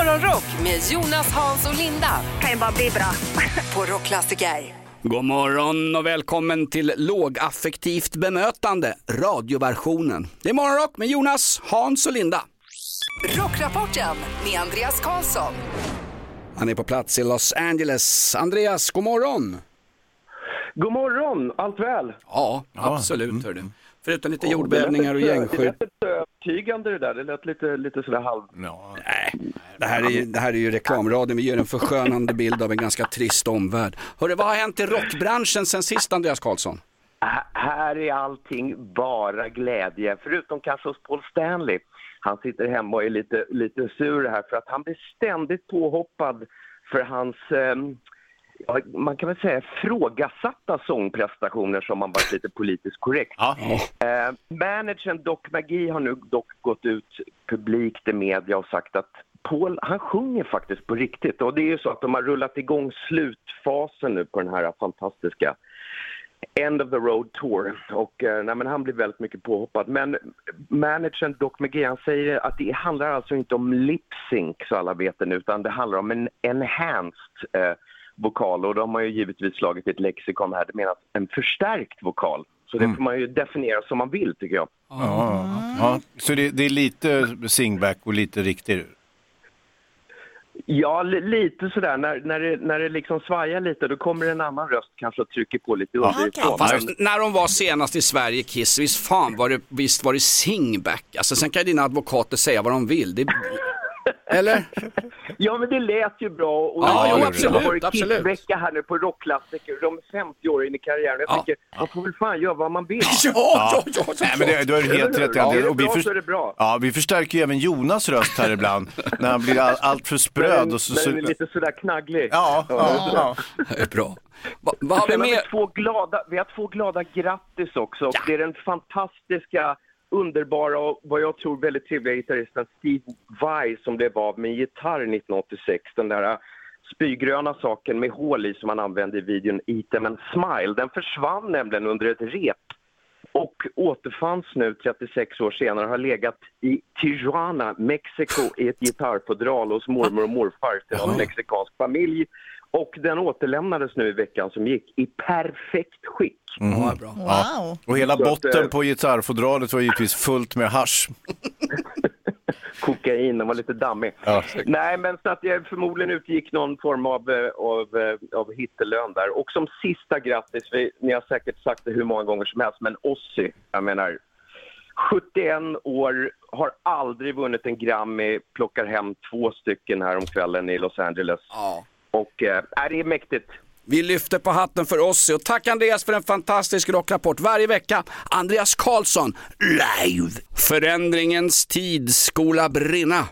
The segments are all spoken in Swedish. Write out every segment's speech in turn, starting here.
Morgonrock med Jonas, Hans och Linda. Kan ju bara bli bra. På Rockklassiker. God morgon och välkommen till lågaffektivt bemötande, radioversionen. Det är morgonrock med Jonas, Hans och Linda. Rockrapporten med Andreas Karlsson. Han är på plats i Los Angeles. Andreas, god morgon. God morgon, allt väl? Ja, absolut. Hör du. Förutom lite jordbävningar och gängskydd. Övertygande det där, det lät lite, lite sådär halv... Nej, det här, är, ju- det här är ju reklamradion. Vi ger en förskönande bild av en ganska trist omvärld. Hörru, vad har hänt i rockbranschen sen sist, Andreas Karlsson? H- här är allting bara glädje, förutom kanske hos Paul Stanley. Han sitter hemma och är lite, lite sur här för att han blir ständigt påhoppad för hans, ehm, ja, man kan väl säga frågasatta sångprestationer som han varit lite politiskt korrekt. Ja. Eh, managern Doc McGee har nu dock gått ut publikt i media och sagt att Paul, han sjunger faktiskt på riktigt. Och det är ju så att de har rullat igång slutfasen nu på den här fantastiska End of the Road Tour. Och eh, nej, men han blir väldigt mycket påhoppad. Men managern Doc McGee han säger att det handlar alltså inte om lip sync så alla vet det nu, utan det handlar om en enhanced eh, vokal. Och de har ju givetvis slagit ett lexikon här. Det menas en förstärkt vokal. Så det får man ju definiera som man vill tycker jag. Ja, ja. Så det, det är lite singback och lite riktig. Ja, li- lite sådär. När, när, det, när det liksom svajar lite då kommer en annan röst kanske och trycker på lite underifrån. Fast Men- när de var senast i Sverige, Kiss, visst fan var det, visst var det singback? Alltså sen kan ju dina advokater säga vad de vill. Det... Eller? Ja, men det lät ju bra. Och Ja, det jo, har absolut, varit absolut. Kissvecka här nu på rockklassiker. De är 50 år in i karriären. Jag Ja. tycker, man får väl fan göra vad man vill. Ja, ja, ja, ja, Nej, men det, du har helt rätt. Ja, är det Och vi, bra för- så är det bra. ja, vi förstärker ju även Jonas röst här ibland. när han blir all, allt för spröd. Men, Och så, så, men lite sådär knagglig. ja, ja, ja. Det är bra. Va, vad har vi Sen har vi, med? två glada, vi har två glada grattis också. Och Ja. Det är den fantastiska, underbara och vad jag tror väldigt trevliga gitarristen Steve Vai som blev av med en gitarr 1986. Den där äh, spygröna saken med hål i som han använde i videon Eat them and smile. Den försvann nämligen under ett rep och återfanns nu 36 år senare har legat i Tijuana, Mexiko i ett gitarrfodral hos mormor och morfar till en mexikansk familj. Och den återlämnades nu i veckan som gick i perfekt skick. Ja, bra. Wow. Och hela Så botten eh, på gitarrfodralet var givetvis fullt med hasch. Kokain, den var lite dammig. Ja. Nej, men så att jag förmodligen utgick någon form av, eh, av, eh, av hittelön där. Och som sista grattis, vi, ni har säkert sagt det hur många gånger som helst, men Ozzy, jag menar 71 år, har aldrig vunnit en Grammy, plockar hem två stycken här om kvällen i Los Angeles. Ja. Och äh, det är mäktigt. Vi lyfter på hatten för oss och tack Andreas för en fantastisk rockrapport varje vecka. Andreas Karlsson, live! Förändringens tid skola brinna.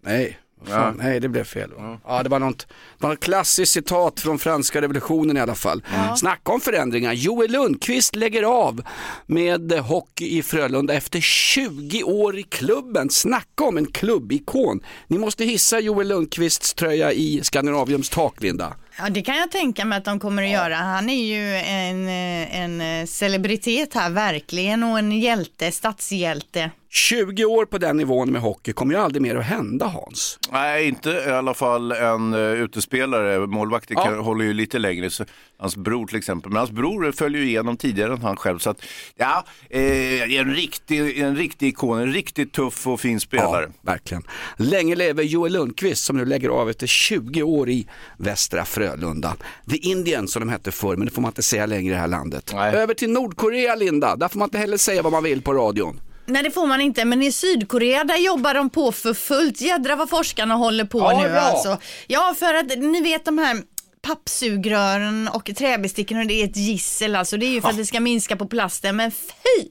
Nej, fan, nej det blev fel. Ja, det var något, det var ett klassiskt citat från franska revolutionen i alla fall. Snacka om förändringar. Joel Lundqvist lägger av med hockey i Frölunda efter 20 år i klubben. Snacka om en klubbikon. Ni måste hissa Joel Lundqvists tröja i Skandinaviums tak, Linda. Ja, det kan jag tänka mig att de kommer att göra. Han är ju en, eh, en eh, celebritet här, verkligen, och en hjälte, stadshjälte. 20 år på den nivån med hockey kommer ju aldrig mer att hända Hans. Nej, inte i alla fall en uh, utespelare. Målvakter Ja. håller ju lite längre. Så, hans bror till exempel. Men hans bror följer ju igenom tidigare än han själv. Så att, ja, eh, en, riktig, en riktig ikon, en riktigt tuff och fin spelare. Ja, verkligen. Länge lever Joel Lundqvist som nu lägger av efter 20 år i Västra Frölunda. The Indian som de hette förr, men det får man inte säga längre i det här landet. Nej. Över till Nordkorea Linda, där får man inte heller säga vad man vill på radion. Nej, det får man inte, men i Sydkorea där jobbar de på för fullt. Jädra vad forskarna håller på Ja, nu bra. alltså. Ja, för att ni vet de här pappsugrören och träbesticken, det är ett gissel alltså. Det är ju för att det ska minska på plasten, men fy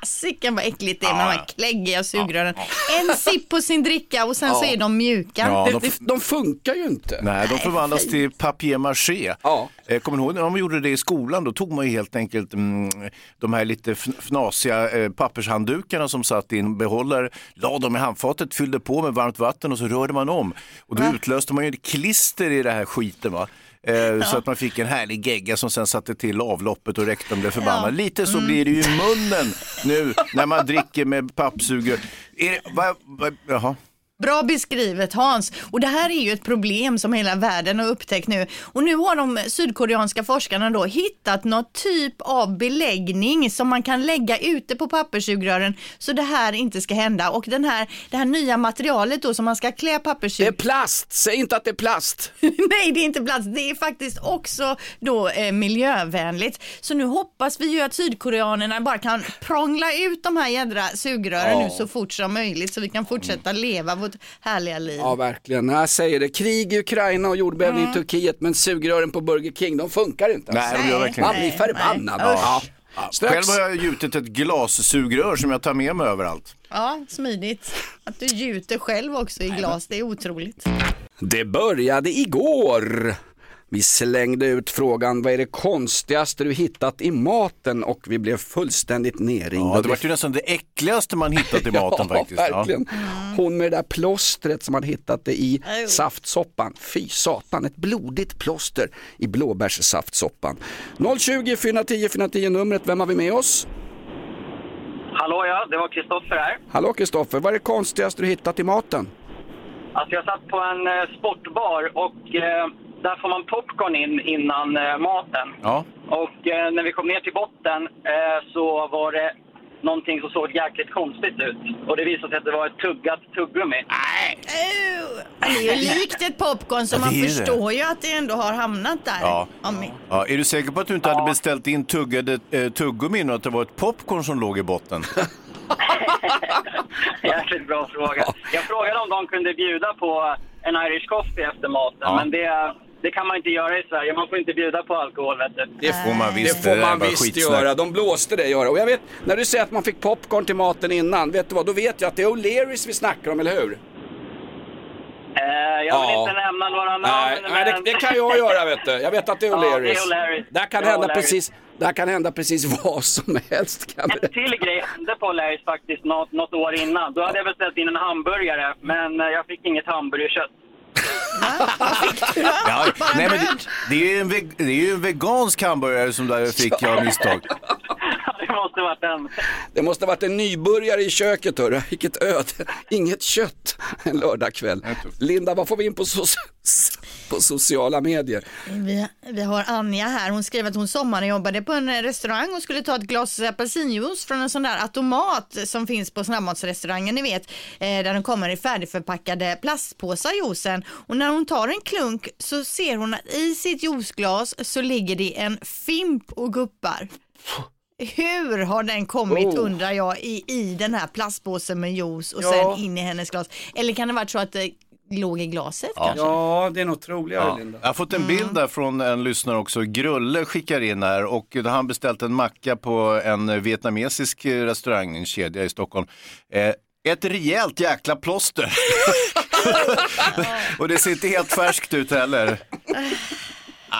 fasiken vad äckligt det är med de här kläggiga sugrören. En sipp på sin dricka och sen så är de mjuka. Ja, de, de funkar ju inte. nej, de förvandlas till papier-maché. Ja. Eh, Kommer ni ihåg när de gjorde det i skolan? Då tog man ju helt enkelt mm, de här lite fn- fnasiga eh, pappershanddukarna som satt i en behållare, la dem i handfatet, fyllde på med varmt vatten och så rörde man om. Och då utlöste man ju ett klister i det här skiten. Va? Eh, Så att man fick en härlig gegga som sen satte till avloppet och rektorn blev förbannad. Lite så blir det ju i munnen nu när man dricker med pappsugrör. Är det, va, va, jaha. Bra beskrivet Hans. Och det här är ju ett problem som hela världen har upptäckt nu. Och nu har de sydkoreanska forskarna då hittat något typ av beläggning som man kan lägga ute på papperssugrören så det här inte ska hända. Och den här, det här nya materialet då som man ska klä Det är plast, säg inte att det är plast. Nej, det är inte plats. Det är faktiskt också då eh, miljövänligt. Så nu hoppas vi ju att sydkoreanerna bara kan prångla ut de här jädra sugrören Ja. nu så fort som möjligt så vi kan fortsätta leva vårt härliga liv. Ja verkligen, jag säger det. Krig i Ukraina och jordbävning i Turkiet men sugrören på Burger King de funkar inte. Nej, de gör verkligen Man blir förbannad. Ja. Strax. Själv har jag gjutit ett glassugrör som jag tar med mig överallt. Ja, smidigt. Att du gjuter själv också i glas, det är otroligt. Det började igår. Vi slängde ut frågan vad är det konstigaste du hittat i maten och vi blev fullständigt nerringda. Ja, det var ju nästan det äckligaste man hittat i maten ja, faktiskt. verkligen. Hon med det där plåstret som hade hittat det i Aj. saftsoppan. Fy satan, ett blodigt plåster i blåbärssaftsoppan. 020 410 410 numret, vem har vi med oss? Hallå ja, det var Kristoffer här. Hallå Kristoffer, vad är det konstigaste du hittat i maten? Alltså jag satt på en eh, sportbar och eh, där får man popcorn in innan eh, maten. Ja. Och eh, när vi kom ner till botten eh, så var det någonting som såg jäkligt konstigt ut. Och det visade sig att det var ett tuggat tuggummi. Ew. Det är ju likt ett popcorn så Ja, man det är det. förstår ju att det ändå har hamnat där. Ja. Ja, är du säker på att du inte hade beställt in tuggade eh, tuggummin och att det var ett popcorn som låg i botten? Jäkligt bra fråga. Jag frågade om de kunde bjuda på en Irish coffee efter maten. Ja. Men det, det kan man inte göra i Sverige. Man får inte bjuda på alkohol vet du. Det får man visst. Det får man var visst skitsnack. göra, de blåste det göra. Och jag vet, när du säger att man fick popcorn till maten innan, vet du vad, då vet jag att det är O'Learys vi snackar om, eller hur? Eh, jag vill Ja. inte nämna några namn. Nej, nej det, men- det kan jag göra vet du. Jag vet att det är Ja, det är O'Learys. O'Learys. Där kan Det hända O'Learys. precis, där kan hända precis vad som helst. Kan En till grej hände på Larrys faktiskt något, något år innan. Då hade jag beställt in en hamburgare, men eh, jag fick inget hamburgerkött. Ja, nej, men det, det, är ju en veg, det är ju en vegansk hamburgare som där fick jag av misstag. det måste varit den. Det måste ha varit en nybörjare i köket hörru. Vilket öde. Inget kött en lördagkväll. Linda, vad får vi in på, so på sociala medier? Vi, vi har Anja här, hon skrev att hon sommarjobbade på en restaurang och skulle ta ett glas apelsinjuice från en sån där automat som finns på snabbmatsrestaurangen, ni vet, eh, där de kommer i färdigförpackade plastpåsar juicen. Och när hon tar en klunk så ser hon att i sitt juiceglas så ligger det en fimp och guppar. Hur har den kommit Oh. undrar jag i, i den här plastpåsen med juice och Ja. sen in i hennes glas? Eller kan det varit så att det låg i glaset kanske? Ja, det är nog troligare Ja. Linda. Jag har fått en bild där från en lyssnare också. Grulle skickar in här och då har han beställt en macka på en vietnamesisk restaurang, en kedja i Stockholm. Eh, ett rejält jäkla plåster. och det ser inte helt färskt ut heller.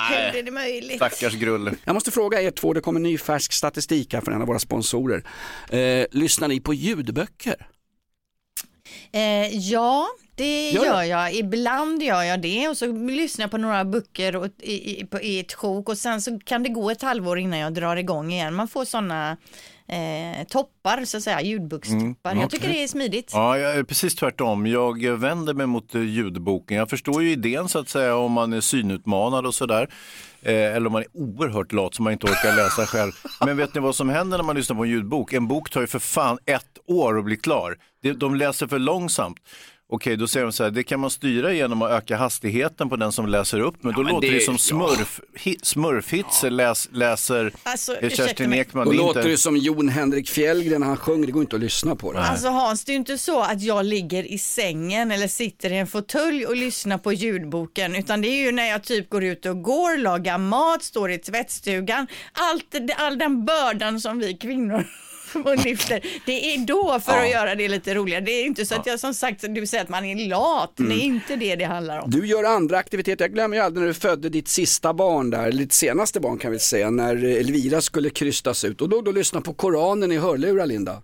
Hur är det möjligt? Stackars Grulle. Jag måste fråga er två, det kommer ny färsk statistik här från en av våra sponsorer. Eh, lyssnar ni på ljudböcker? Eh, ja, det Gör gör, jag. Ibland gör jag det och så lyssnar jag på några böcker och, i, i, på, i ett sjok och sen så kan det gå ett halvår innan jag drar igång igen. Man får sådana eh, toppar, så att säga, ljudbokstoppar. jag tycker det är smidigt. Ja, jag är precis tvärtom. Jag vänder mig mot eh, ljudboken. Jag förstår ju idén så att säga om man är synutmanad och sådär. Eh, eller om man är oerhört lat så man inte orkar läsa själv. Men vet ni vad som händer när man lyssnar på en ljudbok? En bok tar ju för fan ett år att bli klar. De läser för långsamt. Okej, då säger de så här, det kan man styra genom att öka hastigheten på den som läser upp, men då men låter det, det- som smurf, hi, smurfhitser läs, läser Alltså, Kerstin. Ekman. Då Det låter inte... det som Jon Henrik Fjällgren när han sjunger, det går inte att lyssna på det. Alltså Hans, det är ju inte så att jag ligger i sängen eller sitter i en fåtölj och lyssnar på ljudboken, utan det är ju när jag typ går ut och går, lagar mat, står i tvättstugan, allt, all den bördan som vi kvinnor och lyfter, det är då för att göra det lite roligare. Det är inte så att jag som sagt, du säger att man är lat, det är inte det det handlar om. Du gör andra aktiviteter, jag glömmer ju aldrig när du födde ditt sista barn där, eller ditt senaste barn kan vi säga, när Elvira skulle krystas ut. Och då, då lyssna på Koranen i hörlurar Linda.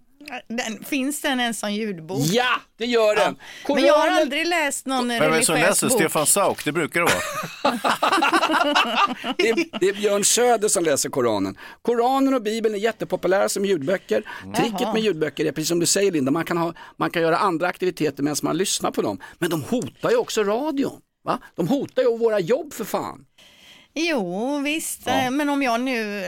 Den, finns den ens som ljudbok? Ja, det gör den. Men jag har aldrig läst någon Vem är det som religiös läser? bok. Stefan Sauk, det brukar det vara. Det är, det är Björn Söder som läser Koranen. Koranen och Bibeln är jättepopulära som ljudböcker. Tricket Jaha. med ljudböcker är precis som du säger Linda, man kan, ha, man kan göra andra aktiviteter medan man lyssnar på dem. Men de hotar ju också radion. Va? De hotar ju våra jobb för fan. Jo, visst. eh, Men om jag nu...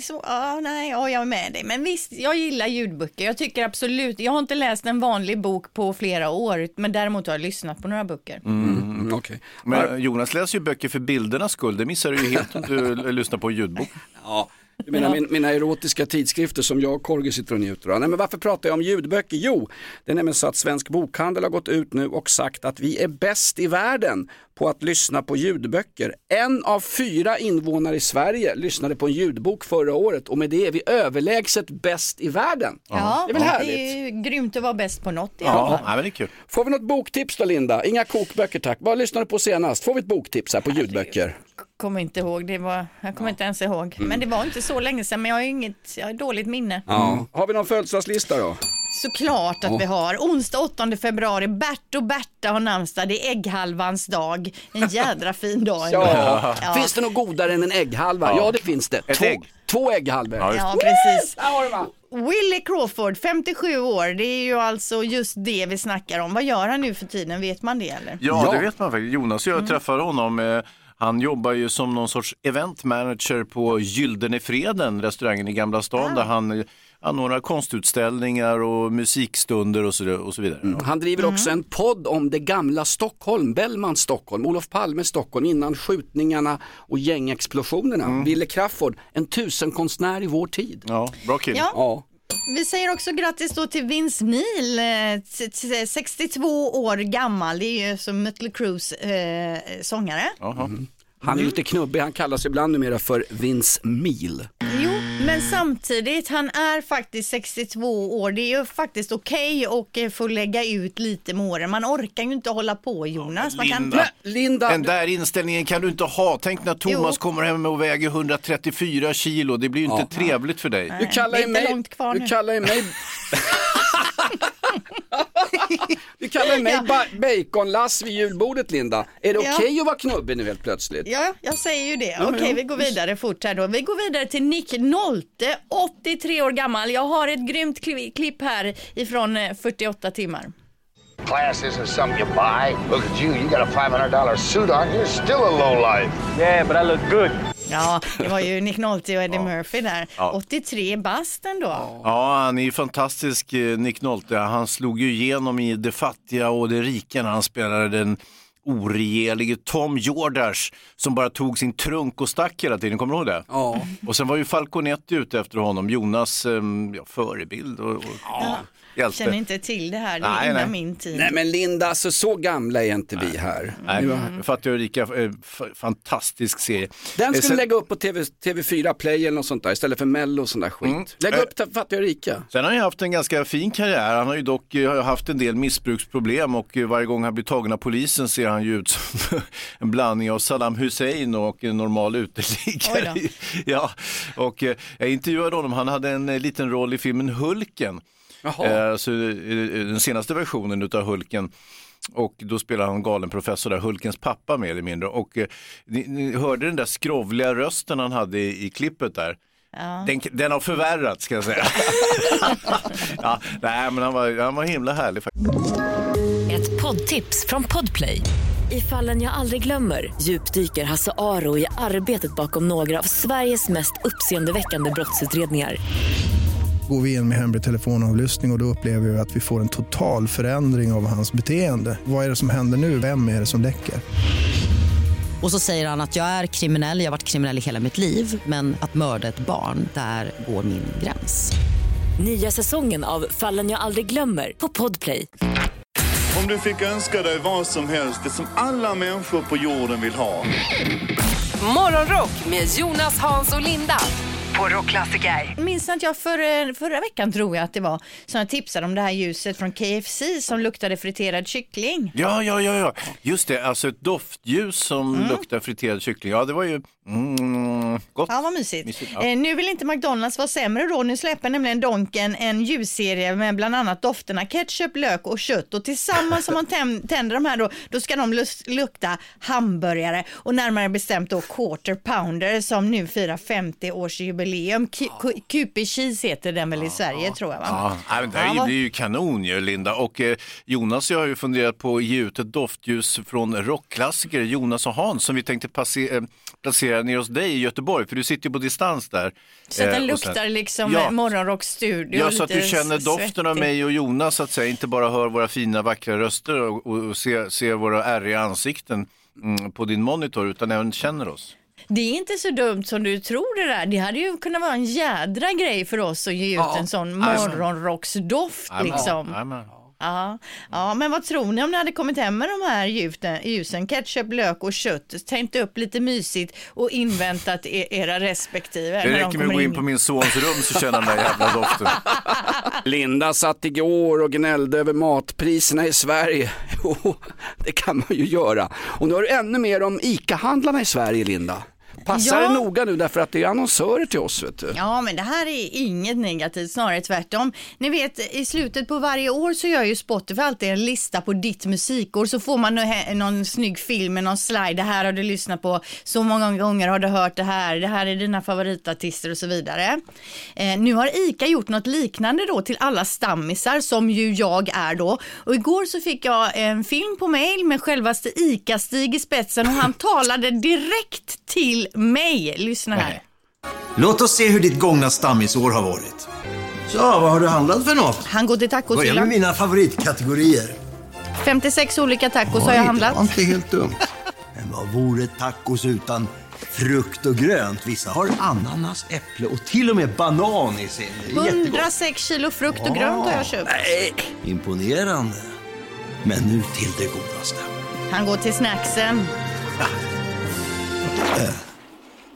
Så, ja, nej, ja, jag är med dig. Men visst, jag gillar ljudböcker. Jag tycker absolut... Jag har inte läst en vanlig bok på flera år, men däremot har jag lyssnat på några böcker. Mm, okej. Men Jonas läser ju böcker för bildernas skull. Det missar du ju helt om du lyssnar på ljudbok. Ja, du menar min, mina erotiska tidskrifter som jag och Korgi sitter och njuter av. Nej, men varför pratar jag om ljudböcker? Jo, det är nämligen så att Svensk Bokhandel har gått ut nu och sagt att vi är bäst i världen på att lyssna på ljudböcker. En av fyra invånare i Sverige lyssnade på en ljudbok förra året och med det är vi överlägset bäst i världen. Ja, Det är väl härligt? Det är ju grymt att vara bäst på något i alla Ja, fall. ja men det är kul. Får vi något boktips då Linda? Inga kokböcker tack. Vad lyssnade du på senast? Får vi ett boktips här på ljudböcker? Kommer inte ihåg, det var, jag kommer inte ens ihåg. Men det var inte så länge sedan, men jag har inget, jag har dåligt minne. Ja. Har vi någon födelsedagslista då? Såklart att vi har. Onsdag 8 februari, Bert och Berta har namnsdag, det är ägghalvans dag. En jädra fin dag. ändå. Ja. Ja. Finns det något godare än en ägghalva? Ja, det finns det. Ett två, ägg. två ägghalvor. Ja, precis. Där har du va? Willie Crawford, 57 år, det är ju alltså just det vi snackar om. Vad gör han nu för tiden, vet man det eller? Ja, Ja. det vet man faktiskt. Jonas och jag träffade honom. eh, Han jobbar ju som någon sorts event manager på Gyldene Freden, restaurangen i Gamla stan, där han eh, anordnar konstutställningar och musikstunder och så, och så vidare. Han driver också en podd om det gamla Stockholm, Bellmans Stockholm, Olof Palmes Stockholm innan skjutningarna och gängexplosionerna. Ville Crafoord, en tusenkonstnär i vår tid. Ja, bra kille. Ja. Ja, Vi säger också grattis då till Vince Neil, eh, t- t- 62 år gammal. Det är ju som Mötley Crües eh, sångare. Jaha. han är lite knubbig, han kallas ibland numera för Vince Meal. Jo, men samtidigt, han är faktiskt 62 år. Det är ju faktiskt okej att eh, få lägga ut lite med åren. Man orkar ju inte hålla på Jonas. Man kan... Linda. Linda, Den där inställningen kan du inte ha. Tänk när Thomas Jo. kommer hem och väger 134 kilo. Det blir ju inte trevligt för dig. du kallar ju mig... långt kvar du nu. kallar ju mig... du kallar mig ba- baconlass vid julbordet Linda. Är det Ja. okej att vara knubbig nu helt plötsligt? Ja, jag säger ju det. Okej, vi går vidare fort här då. Vi går vidare till Nick Nolte, 83 år gammal. Jag har ett grymt kli- klipp här ifrån eh, 48 timmar. Class isn't something you buy. Look at you, you got a $500 suit on. You're still a lowlife. Yeah, but I look good. Ja, det var ju Nick Nolte och Eddie Murphy där. 83 bast ändå. Ja, han är ju fantastisk, eh, Nick Nolte. Han slog ju igenom i Det fattiga och det rika när han spelade den oregerlige Tom Jordash som bara tog sin trunk och stack hela tiden. Kommer du ihåg det? Ja. Och sen var ju Falconetti ute efter honom, Jonas ehm, ja, förebild och, och hjälte. Känner inte till det här, det är Nej, innan nej. min tid. Nej men Linda, alltså så gamla är inte vi här. Nej, Mm. Fattiga och rika, eh, fantastisk serie. Den Eh, skulle sen- lägga upp på TV, TV4 Play eller något sånt där istället för Mello och sån där skit. Lägg Eh. upp Fattiga och rika. Sen har han ju haft en ganska fin karriär. Han har ju dock eh, haft en del missbruksproblem och eh, varje gång han blir tagen av polisen ser han ju ut som en blandning av Saddam Hussein och en normal uteliggare. Ja, och eh, jag intervjuade honom. Han hade en eh, liten roll i filmen Hulken. Jaha. Eh, så, eh, den senaste versionen utav Hulken. Och då spelar han galen professor där, Hulkens pappa mer eller mindre. Och eh, ni, ni hörde den där skrovliga rösten han hade i, i klippet där. Den, den har förvärrats ska jag säga. ja, nej, men han var, han var himla härlig faktiskt. Ett poddtips från Podplay. I fallen jag aldrig glömmer djupdyker Hasse Aro i arbetet bakom några av Sveriges mest uppseendeväckande brottsutredningar. Går vi in med hemlig telefonavlyssning och, och då upplever vi att vi får en total förändring av hans beteende. Vad är det som händer nu? Vem är det som läcker? Och så säger han att jag är kriminell, jag har varit kriminell i hela mitt liv men att mörda ett barn, där går min gräns. Nya säsongen av Fallen jag aldrig glömmer på Podplay. Om du fick önska dig vad som helst, det som alla människor på jorden vill ha. Morgonrock med Jonas, Hans och Linda. På Rockklassiker. Minns att jag för, förra veckan tror jag att det var som jag tipsade om det här ljuset från KFC som luktade friterad kyckling. Ja, ja, ja, ja, just det, alltså ett doftljus som Mm. luktar friterad kyckling. Ja, det var ju mm, gott. Ja, vad mysigt. Mysigt, ja. Eh, nu vill inte McDonalds vara sämre då. Nu släpper nämligen Donken en ljusserie med bland annat dofterna ketchup, lök och kött. Och tillsammans om man tänder de här då, då ska de lukta hamburgare och närmare bestämt då quarter pounder som nu firar 50-årsjubileum. Q- QP Cheese heter den väl i Sverige tror jag va? Ja, men det, är, det är ju kanon ju, Linda. Och eh, Jonas och jag har ju funderat på att ge ut ett doftljus från rockklassiker, Jonas och Hans, som vi tänkte passe- placera ner hos dig i Göteborg, för du sitter ju på distans där. Så att den Eh, och sen- luktar liksom Ja. ja. morgonrocksstudio. Ja, så att du känner doften av svettig. mig och Jonas, så att säga. Inte bara hör våra fina, vackra röster och, och, och ser, ser våra ärriga ansikten mm, på din monitor, utan även känner oss. Det är inte så dumt som du tror det där. Det hade ju kunnat vara en jädra grej för oss att ge ut Ja. en sån morgonrocksdoft liksom. jajamän. Ja. ja, men vad tror ni om ni hade kommit hem med de här ljusen, ljusen ketchup, lök och kött, tänt upp lite mysigt och inväntat e- era respektive? Det de räcker med att gå in på min sons rum så känner den där jävla doften. Linda satt igår och gnällde över matpriserna i Sverige. Jo, det kan man ju göra. Och nu har du ännu mer om ICA-handlarna i Sverige, Linda. Passa Ja. dig noga nu därför att det är annonsörer till oss. Vet du. Ja, men det här är inget negativt, snarare tvärtom. Ni vet, i slutet på varje år så gör ju Spotify alltid en lista på ditt musikår, så får man nå- någon snygg film med någon slide. Det här har du lyssnat på, så många gånger har du hört det här, det här är dina favoritartister och så vidare. Eh, nu har ICA gjort något liknande då till alla stammisar, som ju jag är då. Och igår så fick jag en film på mail med självaste ICA-Stig i spetsen och han talade direkt till mig. Lyssna här. Låt oss se hur ditt gångna stammisår har varit. Så, vad har du handlat för något? Han går till Börja med mina favoritkategorier. 56 olika tacos har jag handlat. Det var inte helt dumt. Men vad vore tacos utan frukt och grönt? Vissa har ananas, äpple och till och med banan i sin. Det är jättegott. 106 kilo frukt och grönt har jag köpt. Imponerande. Men nu till det godaste. Han går till snacksen.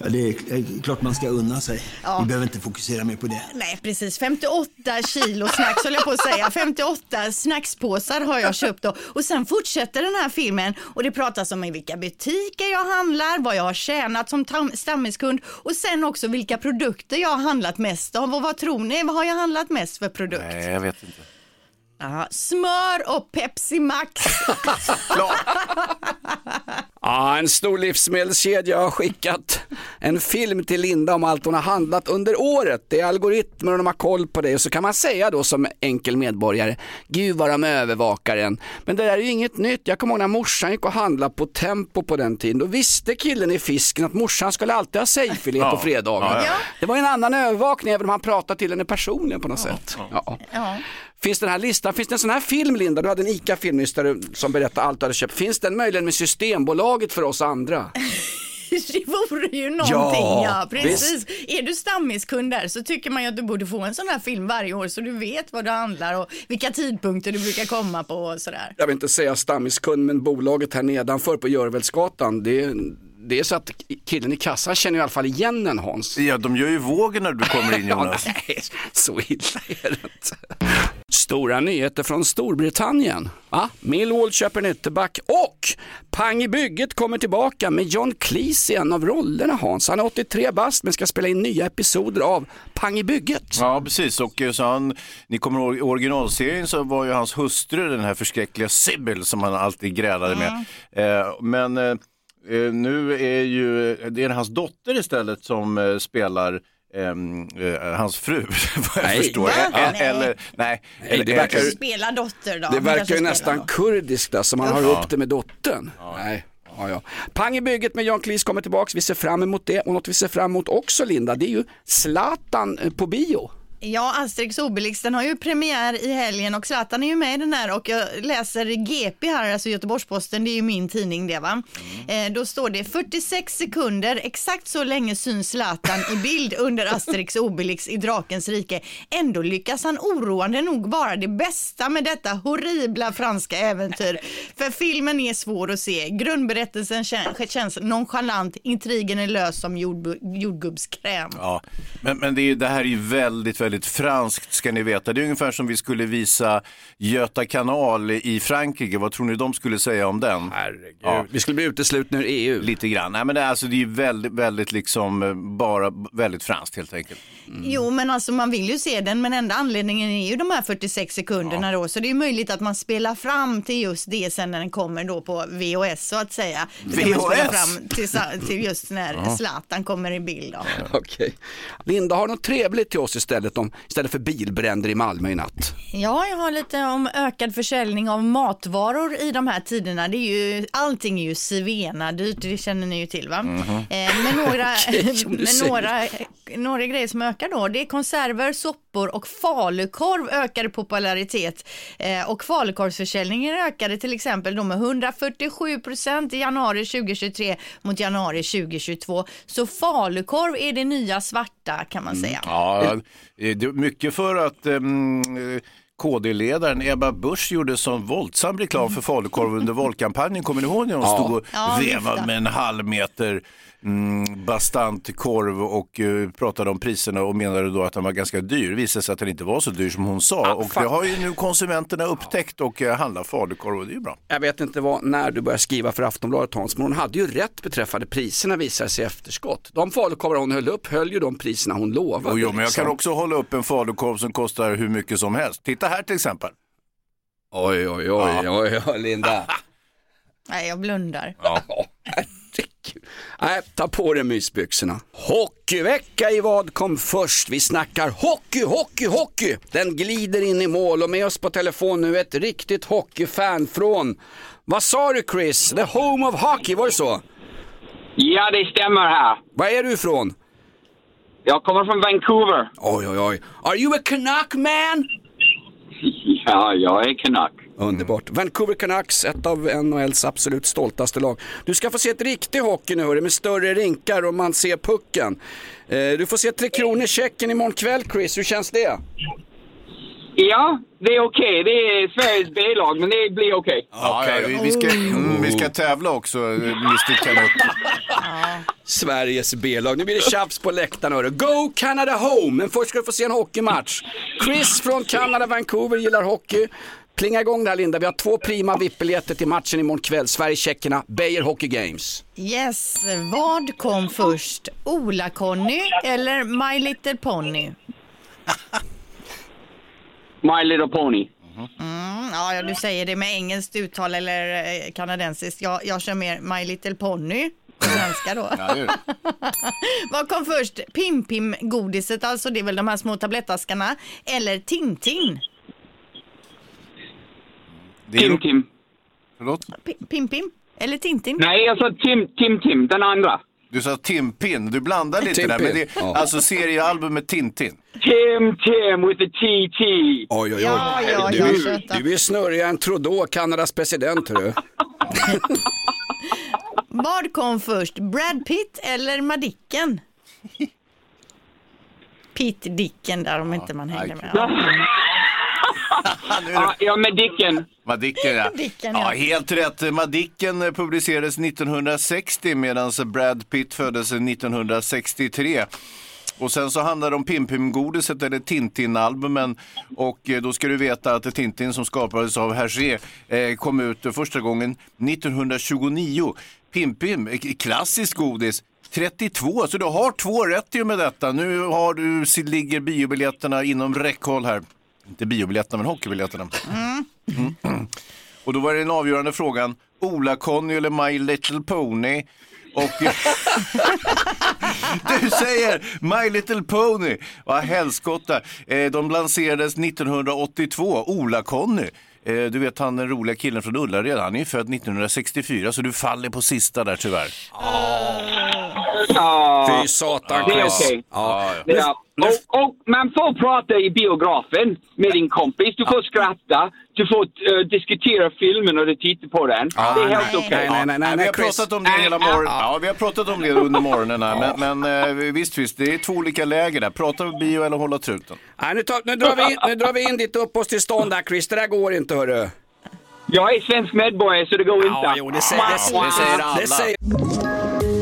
Ja, det är klart man ska unna sig. Ja. Vi behöver inte fokusera mer på det. Nej, precis. 58 kilo snacks höll jag på att säga. 58 snackspåsar har jag köpt då. Och sen fortsätter den här filmen och det pratas om i vilka butiker jag handlar, vad jag har tjänat som tam- stammiskund och sen också vilka produkter jag har handlat mest av. Och vad tror ni? Vad har jag handlat mest för produkt? Nej, jag vet inte. Ja, smör och Pepsi Max. Ja, en stor livsmedelskedja har skickat en film till Linda om allt hon har handlat under året. Det är algoritmer och de har koll på det. Och så kan man säga då som enkel medborgare, gud vad de övervakar en. Men det där är ju inget nytt. Jag kommer ihåg när morsan gick och handlade på Tempo på den tiden. Då visste killen i fisken att morsan skulle alltid ha sejfilé Ja, på fredagar. ja, ja. Det var en annan övervakning även om han pratade till henne personligen på något sätt. Ja. Finns den här listan, finns det en sån här film Linda? Du hade en ICA-film nyss där du, som berättade allt du hade köpt. Finns den möjligen med Systembolaget för oss andra? Det vore ju någonting, Ja, ja, precis. Är du stammiskund där så tycker man ju att du borde få en sån här film varje år så du vet vad du handlar och vilka tidpunkter du brukar komma på och sådär. Jag vill inte säga stammiskund men bolaget här nedanför på Görvelsgatan det, det är så att killen i kassan känner i alla fall igen en Hans. Ja, de gör ju vågen när du kommer in Jonas. Ja, nej, så illa är det inte. Stora nyheter från Storbritannien. Va? Millwall köper en ytterback och Pang i bygget kommer tillbaka med John Cleese i en av rollerna Hans. Han är 83 bast men ska spela in nya episoder av Pang i bygget. Ja, precis. Och eh, så han, ni kommer ihåg i originalserien så var ju hans hustru den här förskräckliga Sybil som han alltid grälade med. Eh, men eh, eh, nu är ju, det är hans dotter istället som eh, spelar ehm, eh, hans fru, vad jag Nej. förstår. Va? Nej. Eller, nej. Nej, det verkar- Spela dotter då. Det verkar ju nästan kurdiskt så man har Ja. upp det med dottern. Nej. Ja, ja. Pang i bygget med John Cleese kommer tillbaks, vi ser fram emot det. Och något vi ser fram emot också Linda, det är ju Zlatan eh, på bio. Ja, Asterix Obelix, den har ju premiär i helgen och Zlatan är ju med i den här och jag läser GP här, alltså Göteborgs-Posten, det är ju min tidning det va. Eh, då står det 46 sekunder, exakt så länge syns Zlatan i bild under Asterix Obelix i Drakens rike. Ändå lyckas han oroande nog vara det bästa med detta horribla franska äventyr. För filmen är svår att se, grundberättelsen kän- känns nonchalant, intrigen är lös som jordgubbskräm. Ja, men, men det, är, det här är ju väldigt, väldigt franskt ska ni veta. Det är ungefär som vi skulle visa Göta kanal i Frankrike. Vad tror ni de skulle säga om den? Herregud. Vi skulle bli uteslutna ur EU. Lite grann. Nej, men det, är, alltså, det är ju väldigt, väldigt liksom eh, bara väldigt franskt helt enkelt. Jo, men alltså man vill ju se den, men enda anledningen är ju de här 46 sekunderna då, så det är möjligt att man spelar fram till just det sen när den kommer då på VHS så att säga. Så VHS? fram till, till just när Ja. Zlatan kommer i bild. Då. Okej. Linda har något trevligt till oss istället, om, istället för bilbränder i Malmö i natt. Ja, jag har lite om ökad försäljning av matvaror i de här tiderna. Det är ju, allting är ju svena dyrt, det känner ni ju till va? Mhm. Eh, men några, men säger några, några grejer som ökar då, det är konserver, soppor och falukorv ökade popularitet. Eh, och falukorvsförsäljningen ökade till exempel då med 147 procent i januari 2023 mot januari 2022. Så falukorv är det nya svarta kan man säga. Ja, eh, det är mycket för att ehm, eh, KD-ledaren Ebba Busch gjorde sån våldsam reklam för falukorv under valkampanjen. Kommer ni ihåg när hon Ja. stod och Ja, vevade med en halv meter mm, bastant korv och eh, pratade om priserna och menade då att den var ganska dyr. Det visade sig att den inte var så dyr som hon sa och fan. det har ju nu konsumenterna upptäckt och eh, handlar falukorv och det är ju bra. Jag vet inte vad, när du började skriva för Aftonbladet Hans, men hon hade ju rätt beträffande priserna visar sig i efterskott. De falukorvar hon höll upp höll ju de priserna hon lovade. Jo, jo, men jag liksom. kan också hålla upp en falukorv som kostar hur mycket som helst. Titta här till exempel. Oj, oj, oj, oj, oj, Linda. Nej, jag blundar. Nej, ta på dig mysbyxorna. Hockeyvecka i vad kom först? Vi snackar hockey, hockey, hockey. Den glider in i mål och med oss på telefon nu ett riktigt hockeyfan från, vad sa du Chris? The home of hockey, var det så? Ja, det stämmer här. Var är du ifrån? Jag kommer från Vancouver. Oj, oj, oj. Are you a Canuck man? Ja, jag är Canuck. Underbart. Vancouver Canucks, ett av NHLs absolut stoltaste lag. Du ska få se ett riktigt hockey nu hörru, med större rinkar och man ser pucken. Eh, du får se Tre Kronor Tjeckien imorgon kväll Chris, hur känns det? Ja, det är okej. Det är Sveriges B-lag, men det blir okej. Ja, ja, vi, vi, ska, mm, vi ska tävla också, eh, Mr Canuck. Sveriges B-lag. Nu blir det tjafs på läktaren hörru. Go Canada Home! Men först ska du få se en hockeymatch. Chris från Kanada, Vancouver gillar hockey. Plinga igång där Linda, vi har två prima VIP-biljetter till matchen imorgon kväll. Sverige-Tjeckerna, Beijer Hockey Games. Yes, vad kom först? Ola-Conny eller My Little Pony? My Little Pony. Mm, ja, du säger det med engelskt uttal eller eh, kanadensiskt. Jag, jag kör mer My Little Pony på svenska då. Ja. Vad kom först? Pim-Pim-godiset, alltså det är väl de här små tablettaskarna, eller Tintin? Tim Tim. Förlåt? Pi- Pim-Pim? Eller Tintin? Nej, jag sa Tim Tim Tim, den andra. Du sa Timpin, du blandar lite där. Men det, ja. Alltså seriealbumet Tintin. Tim Tim with the TT. Oj, oj, oj. Ja, ja, du, ja, du är snurrigare än Trudeau, Kanadas president. Hörru. Vad kom först? Brad Pitt eller Madicken? Pitt Dicken där om inte man hänger med. Ja. Ja, ja, med Dicken. Madicken ja. Dicken, ja. ja. Helt rätt. Madicken eh, publicerades 1960 medan Brad Pitt föddes 1963. Och sen så handlar det om Pim-Pim-godiset eller Tintin-albumen. Och eh, då ska du veta att Tintin som skapades av Hergé eh, kom ut första gången 1929. Pim-Pim, eh, klassisk godis. 32, så du har två rätt och med detta. Nu har du, ligger biobiljetterna inom räckhåll här. Inte biobiljetterna, men hockeybiljetterna. Mm. Och då var det den avgörande frågan, Ola-Conny eller My Little Pony? Och du säger My Little Pony. Vad helskotta. Eh, De lanserades 1982, Ola-Conny. Eh, Du vet han den roliga killen från Ullared, han är ju född 1964 så du faller på sista där tyvärr. Ja, Fy satan det är Chris. okej. Ja. Ja. Och, och man får prata i biografen med din kompis. Du får skratta, du får eh, diskutera filmen och du tittar på den. det är helt okej. Nej, nej, nej, nej, vi har Chris. pratat om det hela morgonen. Ja, vi har pratat om det under morgonen här. Men, men eh, visst, visst, det är två olika läger där. Prata med bio eller hålla truten. Nej, nu, tar, nu, drar vi in, nu drar vi in ditt uppehållstillstånd där Chris, det där går inte hörru. Jag är svensk medborgare så det går inte. Ja, jo, det säger, det, det säger alla. Det säger...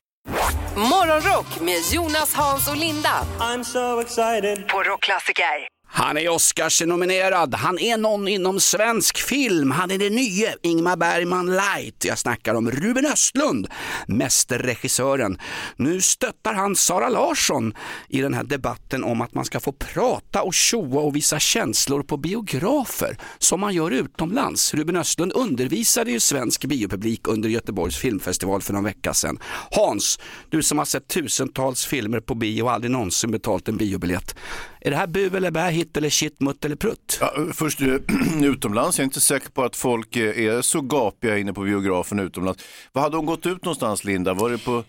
Morgonrock med Jonas, Hans och Linda. I'm so excited. På Rockklassiker. Han är Oscars-nominerad, han är någon inom svensk film, han är det nya Ingmar Bergman light. Jag snackar om Ruben Östlund, mästerregissören. Nu stöttar han Sara Larsson i den här debatten om att man ska få prata och tjoa och visa känslor på biografer som man gör utomlands. Ruben Östlund undervisade ju svensk biopublik under Göteborgs filmfestival för någon vecka sedan. Hans, du som har sett tusentals filmer på bio och aldrig någonsin betalt en biobiljett. Är det här bu eller bä, hit eller shit, mutt eller prutt? Ja, först utomlands, jag är inte säker på att folk eh, är så gapiga inne på biografen utomlands. Vad hade hon gått ut någonstans Linda? Var det på...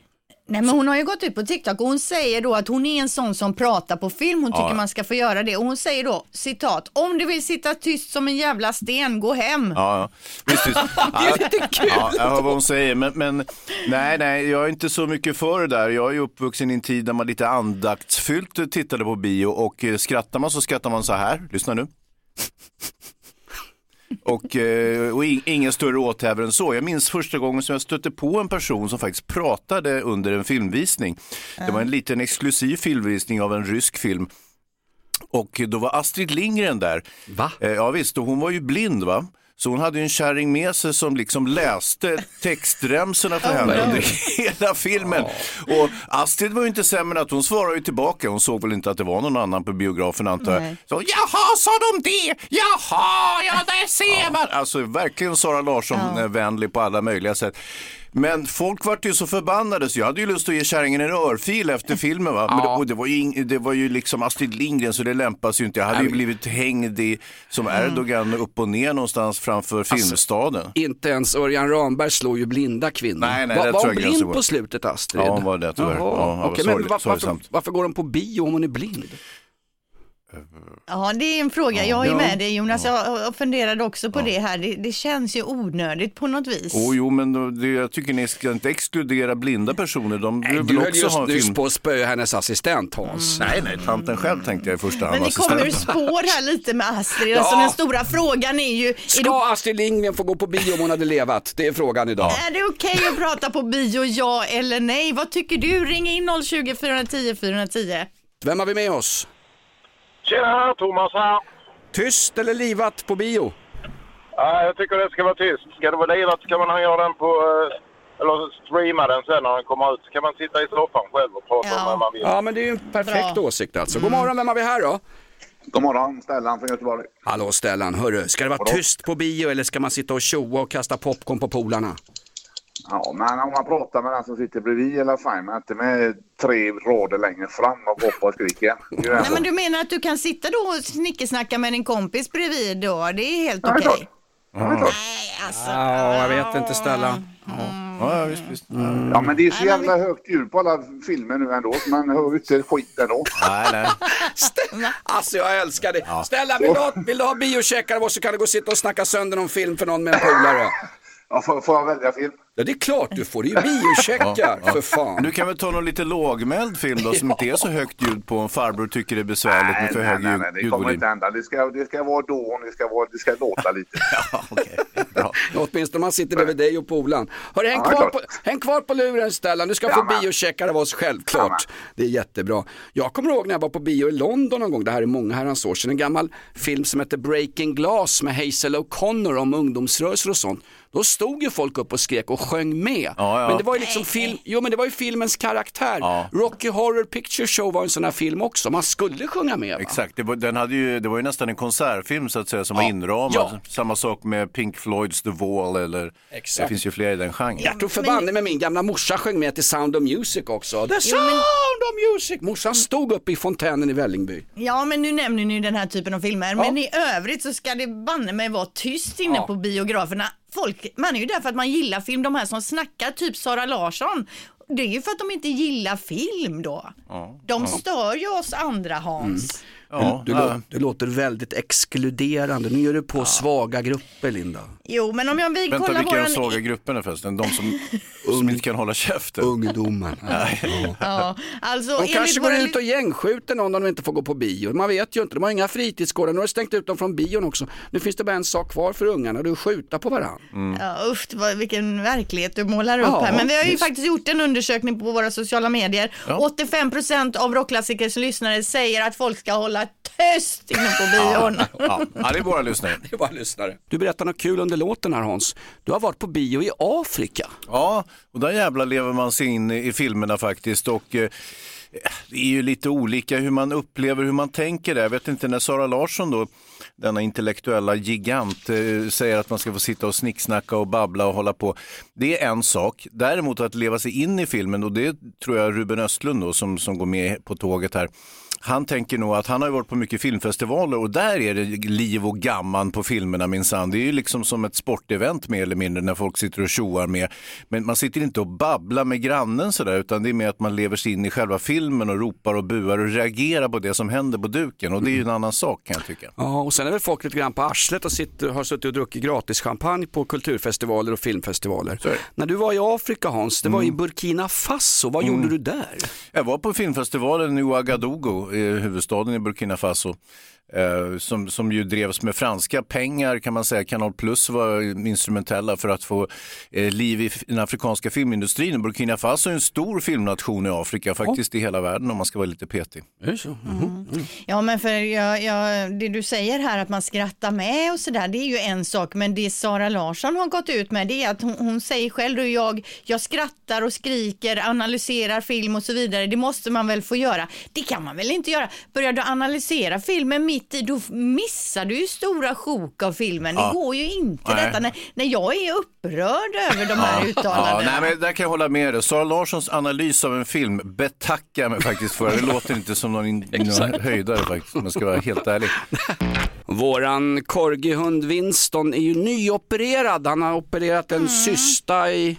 Nej men hon har ju gått ut på TikTok och hon säger då att hon är en sån som pratar på film. Hon tycker Ja. man ska få göra det och hon säger då citat om du vill sitta tyst som en jävla sten, gå hem. Ja, ja. Visst, visst. Det är lite kul. Ja, jag hör vad hon säger, men, men nej, nej, jag är inte så mycket för det där. Jag är ju uppvuxen i en tid där man lite andaktsfyllt tittade på bio och eh, skrattar man så skrattar man så här. Lyssna nu. Och, eh, och in- ingen större åthävor än så. Jag minns första gången som jag stötte på en person som faktiskt pratade under en filmvisning. Det var en liten exklusiv filmvisning av en rysk film. Och då var Astrid Lindgren där. Va? Eh, ja visst, och hon var ju blind va. Så hon hade en kärring med sig som liksom läste textremsorna för henne under hela filmen. Och Astrid var ju inte sämre än att hon svarade ju tillbaka. Hon såg väl inte att det var någon annan på biografen antar jag. Så, Jaha, sa de det? Jaha, ja där ser man. Alltså verkligen Sara Larsson-vänlig på alla möjliga sätt. Men folk vart ju så förbannade så jag hade ju lust att ge kärringen en örfil efter filmen. Va? Men det, och det, var ju ing, det var ju liksom Astrid Lindgren så det lämpas ju inte. Jag hade ju blivit hängd i, som Erdogan upp och ner någonstans framför filmstaden. Inte ens Örjan Ramberg slår ju blinda kvinnor. Nej, nej, var det var hon blind på slutet Astrid? Ja, hon var det tyvärr. Jaha, Ja, okej, sorgligt- men var, varför, varför går de på bio om hon är blind? Ja, det är en fråga. Jag är Ja. med dig Jonas. Jag jag funderade också på det här. Det, det känns ju onödigt på något vis. Oh, jo, men det, jag tycker ni ska inte exkludera blinda personer. De vill Du höll just ha nyss film. på att spöa hennes assistent Hans. Nej, nej, tanten själv tänkte jag i första hand. Men det kommer ur spår här lite med Astrid. Ja. Alltså den stora frågan är ju, är Ska Astrid Lindgren få gå på bio om hon hade levat? Det är frågan idag. är det okej att prata på bio, ja eller nej? Vad tycker du? Ring in 020 410 410. Vem har vi med oss? Tjena, Thomas här. Tyst eller livat på bio? Ja, jag tycker det ska vara tyst. Ska det vara livat kan man göra den på, eh, eller streama den sen när den kommer ut. Så kan man sitta i soffan själv och prata om vad man vill. Ja, men det är ju en perfekt Bra. åsikt alltså. God morgon, vem har vi här då? God morgon, Stellan från Göteborg. Hallå Stellan, hörru, ska det vara tyst på bio eller ska man sitta och tjoa och kasta popcorn på polarna? Ja, men om man pratar med den som sitter bredvid eller fine, men inte med tre rader längre fram och hoppar och skriker. Nej men du menar att du kan sitta då och snickesnacka med din kompis bredvid då? Det är helt Ja, det är okej? klart. Ja, jag vet inte Stellan. Ja, ja, visst, visst. Ja, men det är så jävla högt ljud på alla filmer nu ändå, så man hör ju inte skit ändå. Nej, nej. Alltså jag älskar det. Stellan, vill du ha, vill du ha biocheckar av oss så kan du gå och sitta och snacka sönder någon film för någon med en polare. Ja, får, får jag välja film? Ja, det är klart du får. Det är ju biocheckar, för fan. Du kan väl ta någon lite lågmäld film då som inte är så högt ljud på om farbror tycker det är besvärligt med för nej, hög nej, ljud, nej, det kommer ljudvolym. inte hända. Det ska, det ska vara då det ska, vara, det ska låta lite. Åtminstone om man sitter bredvid dig och polaren. Hörru, häng, Ja, kvar på, häng kvar på luren Stellan, du ska Ja, få biocheckar av oss självklart. Det är jättebra. Jag kommer ihåg när jag var på bio i London någon gång, det här är många herrans år sedan, en gammal film som heter Breaking Glass med Hazel O'Connor om ungdomsrörelser och sånt. Då stod ju folk upp och skrek och sjöng med. ja. Men det var ju liksom film, jo men det var ju filmens karaktär. Rocky Horror Picture Show var en sån här film också, man skulle sjunga med. Va? Exakt, det var, den hade ju, det var ju nästan en konsertfilm så att säga som var inramad. Ja. Samma sak med Pink Floyds The Wall eller Exakt. det finns ju fler i den genren. Jag tror förbanne med min gamla morsa sjöng med till Sound of Music också. The Jo, Sound men- of Music! Morsan stod uppe i fontänen i Vällingby. Ja, men nu nämner ni ju den här typen av filmer. Men i övrigt så ska det banne mig vara tyst inne Ja. på biograferna. Folk, man är ju där för att man gillar film. De här som snackar, typ Sara Larsson. Det är ju för att de inte gillar film då. De stör ju oss andra Hans. Du, du, lå- du låter väldigt exkluderande. Nu gör du på svaga grupper Linda. Jo, men om jag vi Vänta, kollar vilka är de svaga grupperna förresten? De som, som inte kan hålla käften? Ungdomar. Ja, alltså De kanske går våra ut och gängskjuter någon om de inte får gå på bio. Man vet ju inte, de har inga fritidsgårdar. Nu har stängt ut dem från bion också. Nu finns det bara en sak kvar för ungarna, det är att skjuta på varandra. Ja, usch, vad, vilken verklighet du målar upp Ja, här. Men vi har ju visst. faktiskt gjort en undersökning på våra sociala medier. Ja. 85% av Rockklassikers lyssnare säger att folk ska hålla tyst inne på bion. Ja, ja, det är våra lyssnare. Det är bara lyssnare. Du berättar något kul under låten här Hans. Du har varit på bio i Afrika. Ja, och där jävla lever man sig in i filmerna faktiskt. Och, eh, det är ju lite olika hur man upplever, hur man tänker det. Jag vet inte när Sara Larsson då, denna intellektuella gigant, eh, säger att man ska få sitta och snicksnacka och babbla och hålla på. Det är en sak. Däremot att leva sig in i filmen, och det tror jag Ruben Östlund då, som, som går med på tåget här, han tänker nog att han har varit på mycket filmfestivaler och där är det liv och gamman på filmerna minsann. Det är ju liksom som ett sportevent mer eller mindre när folk sitter och tjoar med. Men man sitter inte och babblar med grannen sådär utan det är mer att man lever sig in i själva filmen och ropar och buar och reagerar på det som händer på duken och det är ju en annan sak kan jag tycka. Ja, och sen är väl folk lite grann på arslet och sitter, har suttit och druckit gratis champagne på kulturfestivaler och filmfestivaler. När du var i Afrika Hans, det var i Burkina Faso, vad gjorde du där? Jag var på filmfestivalen i Ouagadougou, Eh, huvudstaden i Burkina Faso. Eh, som, som ju drevs med franska pengar kan man säga. Kanal Plus var instrumentella för att få eh, liv i den afrikanska filmindustrin. Burkina Faso är en stor filmnation i Afrika, faktiskt i hela världen om man ska vara lite petig. Ja, men för jag, jag, det du säger här att man skrattar med och sådär, det är ju en sak. Men det Sara Larsson har gått ut med, det är att hon, hon säger själv då, jag, jag skrattar och skriker, analyserar film och så vidare. Det måste man väl få göra. Det kan man väl inte göra. Börjar du analysera filmen mitt i, då missar du ju stora sjok av filmen. Ja. Det går ju inte Nej. detta. När, när jag är upprörd över de här Ja, uttalandena. nej, men där kan jag hålla med dig. Sara Larssons analys av en film betackar mig faktiskt för. Det låter inte som någon, någon höjdare faktiskt, om jag ska vara helt ärlig. Våran korgihund Winston är ju nyopererad. Han har opererat en cysta i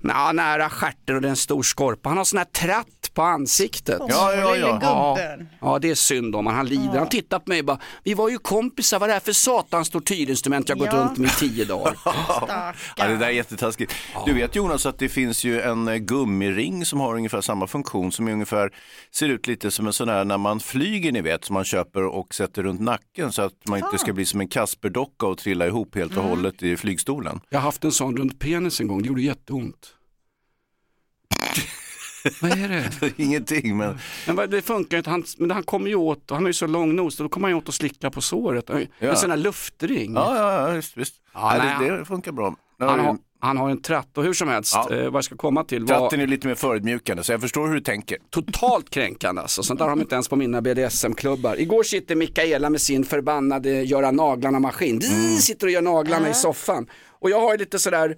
na, nära stjärten och det är en stor skorpa. Han har sån här tratt på ansiktet. Ja, ja, ja. gubben. Ja, det är synd om han. Han lider. Han tittar på mig och bara, vi var ju kompisar, vad är det här för satans tortyrinstrument jag har gått Ja. runt med i tio dagar? Ja, det där är jättetaskigt. Du vet Jonas att det finns ju en eh, gummiring som har ungefär samma funktion som är ungefär ser ut lite som en sån här när man flyger ni vet som man köper och sätter runt nacken så att man inte ska bli som en Kasperdocka och trilla ihop helt och Mm. hållet i flygstolen. Jag har haft en sån runt penis en gång, det gjorde jätteont. Vad är det? Ingenting men... Men det funkar inte, han, men han kommer ju åt, han är ju så långnos, då kommer han ju åt och slicka på såret. En Ja. sån här luftring. Ja, ja, ja visst. visst. Ja, Ja, nej, det, det funkar bra. Han har har, ju- han har en tratt och hur som helst, Ja. eh, vad jag ska komma till var Tratten är lite mer förödmjukande så jag förstår hur du tänker. totalt kränkande alltså. Sånt där har de inte ens på mina BDSM-klubbar. Igår sitter Mikaela med sin förbannade göra naglarna-maskin. Mm. Sitter och gör naglarna i soffan. Och jag har ju lite sådär,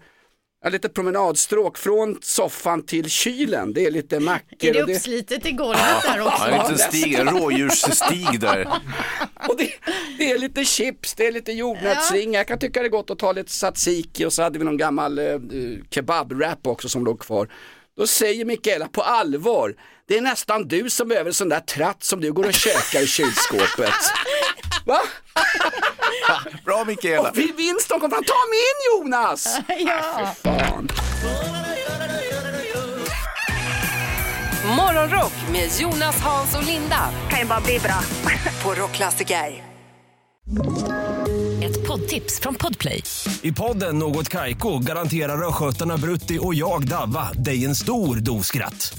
ja, lite promenadstråk från soffan till kylen. Det är lite mackor. Är det uppslitet i golvet där också? Ja, en liten stig, en rådjursstig där. Och det, det är lite chips, det är lite jordnötsringar. Jag kan tycka det är gott att ta lite tzatziki och så hade vi någon gammal eh, kebab-wrap också som låg kvar. Då säger Mikaela på allvar, det är nästan du som behöver en sån där tratt som du går och käkar i kylskåpet. Va? Bra Mikaela. Och Winston kom fram, ta min Jonas! ja. Fan. Morgonrock med Jonas, Hans och Linda. Kan ju bara bli bra. På Rockklassiker. Ett poddtips från Podplay. I podden Något Kaiko garanterar östgötarna Brutti och jag, Davva, dig en stor dos skratt.